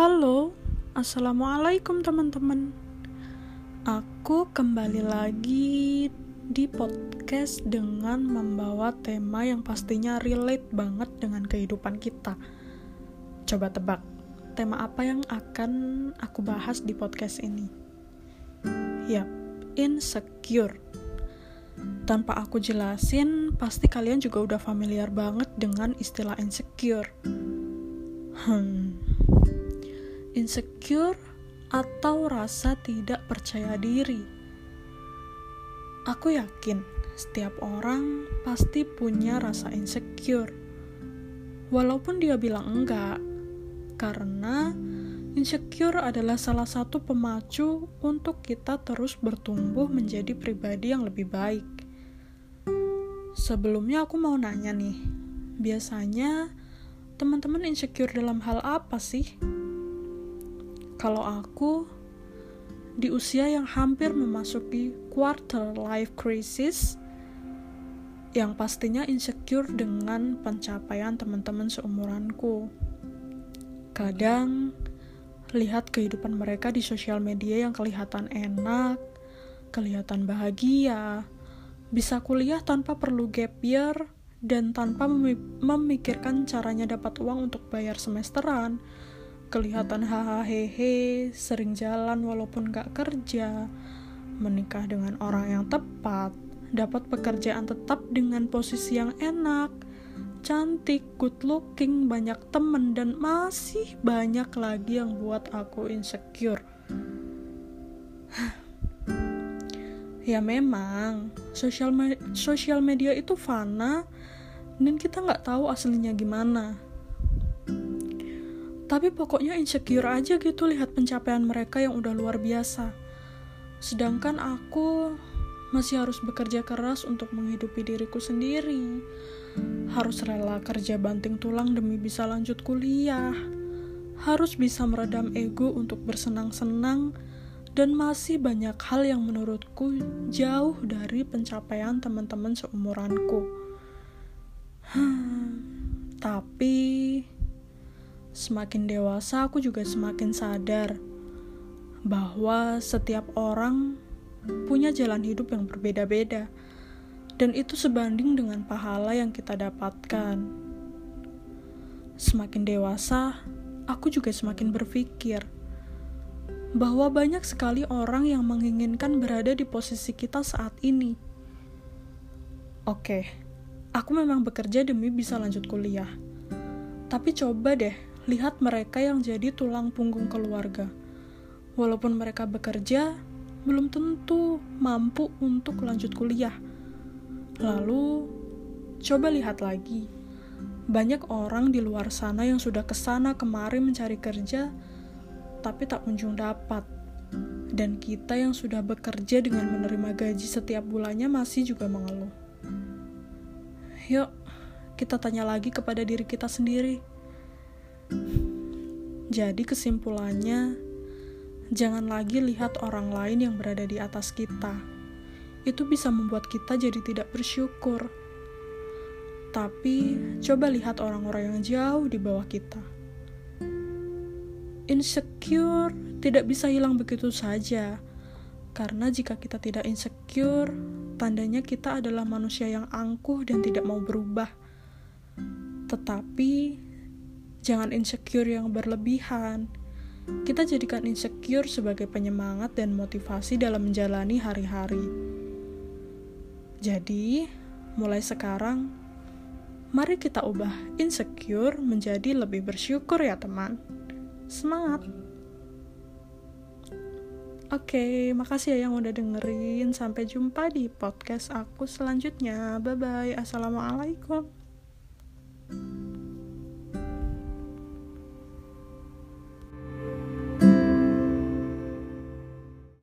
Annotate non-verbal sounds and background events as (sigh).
Halo, assalamualaikum teman-teman. Aku kembali lagi di podcast dengan membawa tema yang pastinya relate banget dengan kehidupan kita. Coba tebak, tema apa yang akan aku bahas di podcast ini? Yap, insecure. Tanpa aku jelasin, pasti kalian juga udah familiar banget dengan istilah insecure. Hmm, insecure, atau rasa tidak percaya diri. Aku yakin setiap orang pasti punya rasa insecure, walaupun dia bilang enggak, karena insecure adalah salah satu pemacu untuk kita terus bertumbuh menjadi pribadi yang lebih baik. Sebelumnya, aku mau nanya nih, biasanya teman-teman insecure dalam hal apa sih? Kalau aku di usia yang hampir memasuki quarter life crisis yang pastinya insecure dengan pencapaian teman-teman seumuranku. Kadang lihat kehidupan mereka di sosial media yang kelihatan enak, kelihatan bahagia, bisa kuliah tanpa perlu gap year dan tanpa memikirkan caranya dapat uang untuk bayar semesteran, kelihatan hahaha sering jalan walaupun gak kerja, menikah dengan orang yang tepat, dapat pekerjaan tetap dengan posisi yang enak, cantik, good looking, banyak temen, dan masih banyak lagi yang buat aku insecure. (sighs) ya memang, sosial me sosial media itu fana, dan kita nggak tahu aslinya gimana tapi pokoknya insecure aja gitu lihat pencapaian mereka yang udah luar biasa. Sedangkan aku masih harus bekerja keras untuk menghidupi diriku sendiri. Harus rela kerja banting tulang demi bisa lanjut kuliah. Harus bisa meredam ego untuk bersenang-senang dan masih banyak hal yang menurutku jauh dari pencapaian teman-teman seumuranku. Hmm, tapi Semakin dewasa, aku juga semakin sadar bahwa setiap orang punya jalan hidup yang berbeda-beda, dan itu sebanding dengan pahala yang kita dapatkan. Semakin dewasa, aku juga semakin berpikir bahwa banyak sekali orang yang menginginkan berada di posisi kita saat ini. Oke, aku memang bekerja demi bisa lanjut kuliah. Tapi coba deh lihat mereka yang jadi tulang punggung keluarga. Walaupun mereka bekerja, belum tentu mampu untuk lanjut kuliah. Lalu, coba lihat lagi. Banyak orang di luar sana yang sudah ke sana kemari mencari kerja, tapi tak kunjung dapat. Dan kita yang sudah bekerja dengan menerima gaji setiap bulannya masih juga mengeluh. Yuk, kita tanya lagi kepada diri kita sendiri jadi kesimpulannya, jangan lagi lihat orang lain yang berada di atas kita. Itu bisa membuat kita jadi tidak bersyukur. Tapi coba lihat orang-orang yang jauh di bawah kita. Insecure tidak bisa hilang begitu saja. Karena jika kita tidak insecure, tandanya kita adalah manusia yang angkuh dan tidak mau berubah. Tetapi Jangan insecure yang berlebihan. Kita jadikan insecure sebagai penyemangat dan motivasi dalam menjalani hari-hari. Jadi, mulai sekarang, mari kita ubah insecure menjadi lebih bersyukur ya teman. Semangat! Oke, makasih ya yang udah dengerin. Sampai jumpa di podcast aku selanjutnya. Bye bye. Assalamualaikum.